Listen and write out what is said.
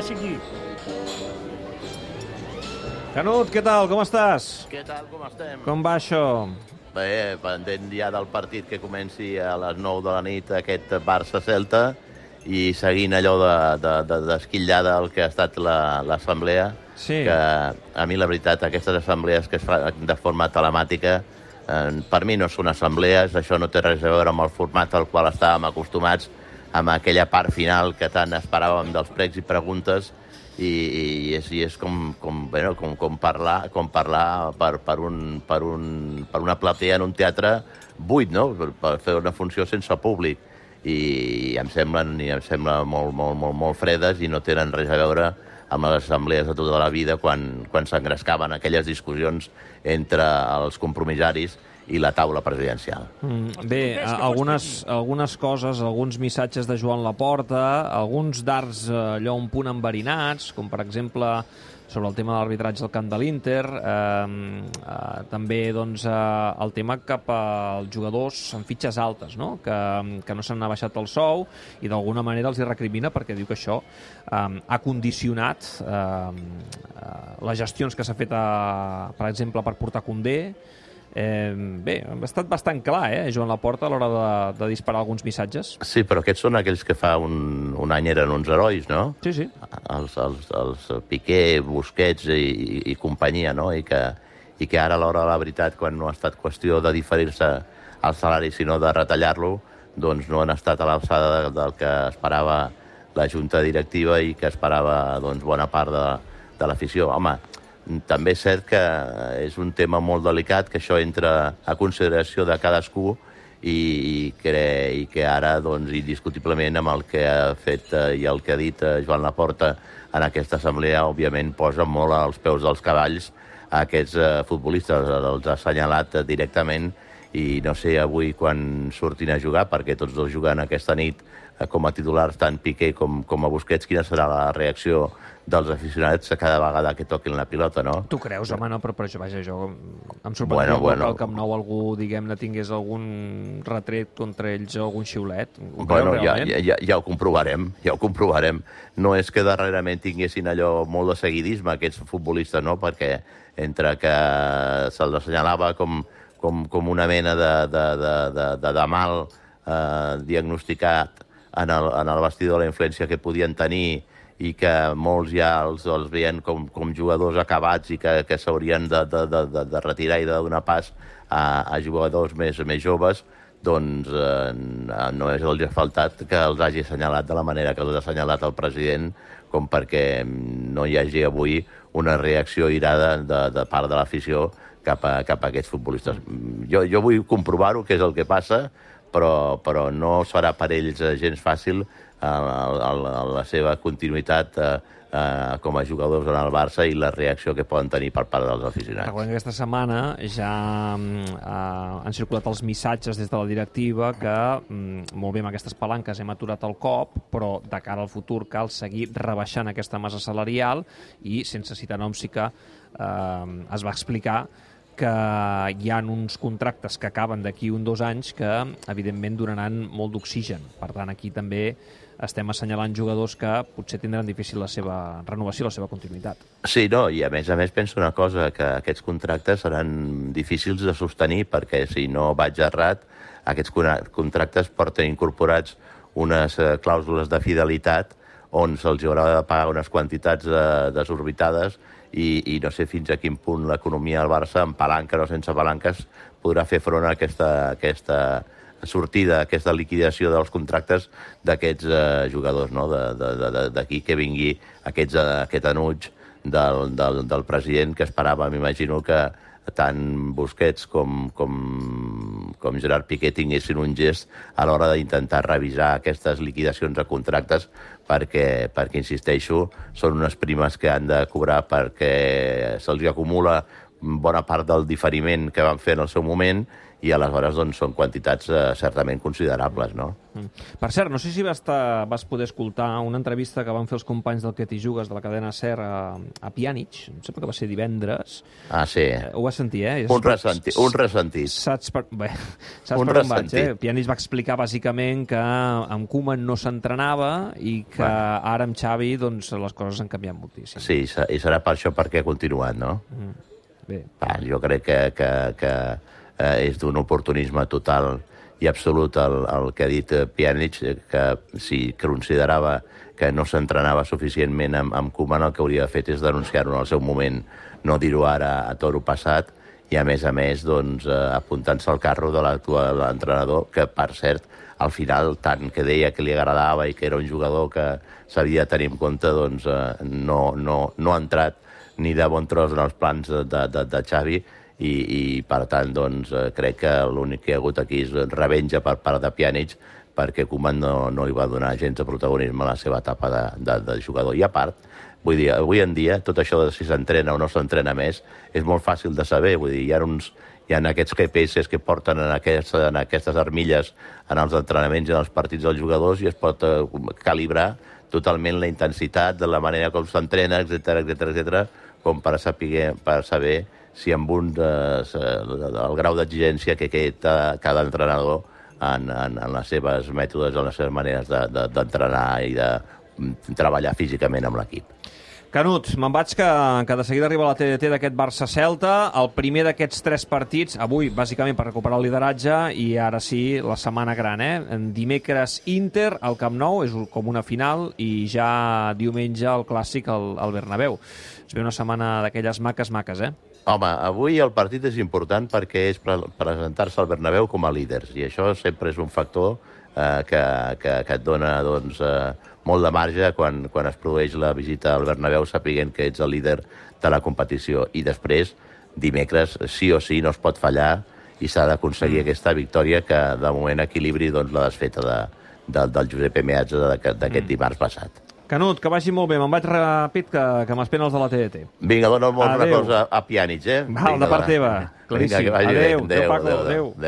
passi aquí. Canut, què tal? Com estàs? Què tal, com estem? Com va això? Bé, pendent ja del partit que comenci a les 9 de la nit aquest Barça-Celta i seguint allò d'esquillada de, de, el que ha estat l'assemblea, la, Sí. que a mi la veritat, aquestes assemblees que es fan de forma telemàtica, eh, per mi no són assemblees, això no té res a veure amb el format al qual estàvem acostumats, amb aquella part final que tant esperàvem dels pregs i preguntes, i, i és, i és com, com, bueno, com, com parlar, com parlar per, per, un, per, un, per una platea en un teatre buit, no? Per, per fer una funció sense públic. I em semblen, i em sembla molt, molt, molt, molt fredes i no tenen res a veure amb les assemblees de tota la vida quan, quan s'engrescaven aquelles discussions entre els compromissaris i la taula presidencial. Mm, bé, algunes, algunes coses, alguns missatges de Joan Laporta, alguns darts eh, allò un punt enverinats, com per exemple sobre el tema de l'arbitratge del camp de l'Inter, eh, eh, també doncs, eh, el tema cap als jugadors amb fitxes altes, no? que, que no s'han abaixat el sou i d'alguna manera els hi recrimina perquè diu que això eh, ha condicionat eh, eh, les gestions que s'ha fet, a, per exemple, per portar Condé, Eh, bé, ha estat bastant clar, eh, Joan Laporta, a l'hora de, de disparar alguns missatges. Sí, però aquests són aquells que fa un, un any eren uns herois, no? Sí, sí. els, els, els Piqué, Busquets i, i, i companyia, no? I que, I que ara, a l'hora de la veritat, quan no ha estat qüestió de diferir-se el salari, sinó de retallar-lo, doncs no han estat a l'alçada de, del que esperava la junta directiva i que esperava doncs, bona part de, de l'afició. Home, també és cert que és un tema molt delicat, que això entra a consideració de cadascú i, i, que, i que ara, doncs, indiscutiblement, amb el que ha fet eh, i el que ha dit eh, Joan Laporta en aquesta assemblea, òbviament posa molt als peus dels cavalls aquests eh, futbolistes, els ha assenyalat eh, directament i no sé avui quan surtin a jugar, perquè tots dos juguen aquesta nit eh, com a titulars, tant Piqué com, com a Busquets, quina serà la reacció dels aficionats a cada vegada que toquin la pilota, no? Tu creus, home, no, però, però jo, vaja, jo em sorprendria Bueno, bueno, que al Camp Nou algú, diguem-ne, tingués algun retret contra ells o algun xiulet. Ho Bueno, creus, ja, ja, ja, ja ho comprovarem, ja ho comprovarem. No és que darrerament tinguessin allò molt de seguidisme, aquests futbolistes, no? Perquè entre que se'ls assenyalava com, com, com una mena de, de, de, de, de, de mal eh, diagnosticat en el, en el vestidor, la influència que podien tenir i que molts ja els, els veien com, com jugadors acabats i que, que s'haurien de, de, de, de, retirar i de donar pas a, a jugadors més, més joves, doncs eh, no és els ha faltat que els hagi assenyalat de la manera que els ha assenyalat el president com perquè no hi hagi avui una reacció irada de, de part de l'afició cap, a, cap a aquests futbolistes. Jo, jo vull comprovar-ho, què és el que passa, però, però no serà per ells eh, gens fàcil el, el, la seva continuïtat eh, eh, com a jugadors en el Barça i la reacció que poden tenir per part dels aficionats. Recordem que aquesta setmana ja mm, eh, han circulat els missatges des de la directiva que, mm, molt bé, amb aquestes palanques hem aturat el cop, però de cara al futur cal seguir rebaixant aquesta massa salarial i, sense citar noms, sí que eh, es va explicar que hi ha uns contractes que acaben d'aquí un dos anys que, evidentment, donaran molt d'oxigen. Per tant, aquí també estem assenyalant jugadors que potser tindran difícil la seva renovació, la seva continuïtat. Sí, no, i a més a més penso una cosa, que aquests contractes seran difícils de sostenir, perquè si no vaig errat, aquests contractes porten incorporats unes eh, clàusules de fidelitat on se'ls haurà de pagar unes quantitats eh, desorbitades i, i no sé fins a quin punt l'economia del Barça, amb palanca o sense palanques, podrà fer front a aquesta, aquesta sortida, aquesta liquidació dels contractes d'aquests eh, jugadors, no? D'aquí que vingui aquests, eh, aquest anuig del, del, del president que esperava, m'imagino que tant Busquets com, com, com Gerard Piqué tinguessin un gest a l'hora d'intentar revisar aquestes liquidacions de contractes perquè, perquè, insisteixo, són unes primes que han de cobrar perquè se'ls acumula bona part del diferiment que van fer en el seu moment i aleshores doncs, són quantitats eh, certament considerables, no? Mm. Per cert, no sé si vas, estar, vas poder escoltar una entrevista que van fer els companys del Que t'hi jugues de la cadena SER a, a Pjanic, em sembla que va ser divendres. Ah, sí. Eh, ho vas sentir, eh? Un, ressenti, un ressentit. Saps per, bé, saps un per on vaig, eh? Pjanic va explicar bàsicament que amb Koeman no s'entrenava i que bueno. ara amb Xavi doncs, les coses han canviat moltíssim. Sí, i serà per això perquè ha continuat, no? Mm. Bé. Ah, jo crec que, que, que eh, és d'un oportunisme total i absolut el, el que ha dit eh, Pjanic, eh, que si considerava que no s'entrenava suficientment amb, amb Koeman, el que hauria fet és denunciar-ho en el seu moment, no dir-ho ara a toro passat, i a més a més doncs, eh, apuntant-se al carro de l'actual entrenador, que per cert, al final, tant que deia que li agradava i que era un jugador que s'havia de tenir en compte, doncs eh, no, no, no ha entrat ni de bon tros en els plans de, de, de Xavi, i, i per tant doncs, eh, crec que l'únic que hi ha hagut aquí és revenja per part de Pjanic perquè Koeman no, no li va donar gens de protagonisme a la seva etapa de, de, de jugador. I a part, vull dir, avui en dia tot això de si s'entrena o no s'entrena més és molt fàcil de saber, vull dir, hi ha uns, hi ha aquests GPS que porten en, aquests, en aquestes armilles en els entrenaments i en els partits dels jugadors i es pot eh, calibrar totalment la intensitat, de la manera com s'entrena, etc etc etc, com per saber, per saber si amb un eh, el grau d'exigència que té cada entrenador en, en, en les seves mètodes, en les seves maneres d'entrenar de, de, i de mm, treballar físicament amb l'equip. Canut, me'n vaig que, que de seguida arriba la TDT d'aquest Barça-Celta, el primer d'aquests tres partits, avui bàsicament per recuperar el lideratge i ara sí la setmana gran, eh? En dimecres Inter al Camp Nou, és com una final, i ja diumenge el clàssic al, al Bernabéu. Es ve una setmana d'aquelles maques, maques, eh? Home, avui el partit és important perquè és pre presentar-se al Bernabéu com a líders, i això sempre és un factor eh, que, que, que et dona doncs, eh, molt de marge quan, quan es produeix la visita al Bernabéu sapiguent que ets el líder de la competició. I després, dimecres, sí o sí, no es pot fallar i s'ha d'aconseguir mm. aquesta victòria que de moment equilibri doncs, la desfeta de, de, del Josep Meatge d'aquest mm. dimarts passat. Canut, que vagi molt bé. Me'n vaig ràpid, que, que m'esperen els de la TDT. Vinga, dona molt records a, a Pianich, eh? Val, Vinga, de part teva. Claríssim. Vinga, que vagi adéu, bé. Adéu, adéu, Paco, adéu. adéu. adéu.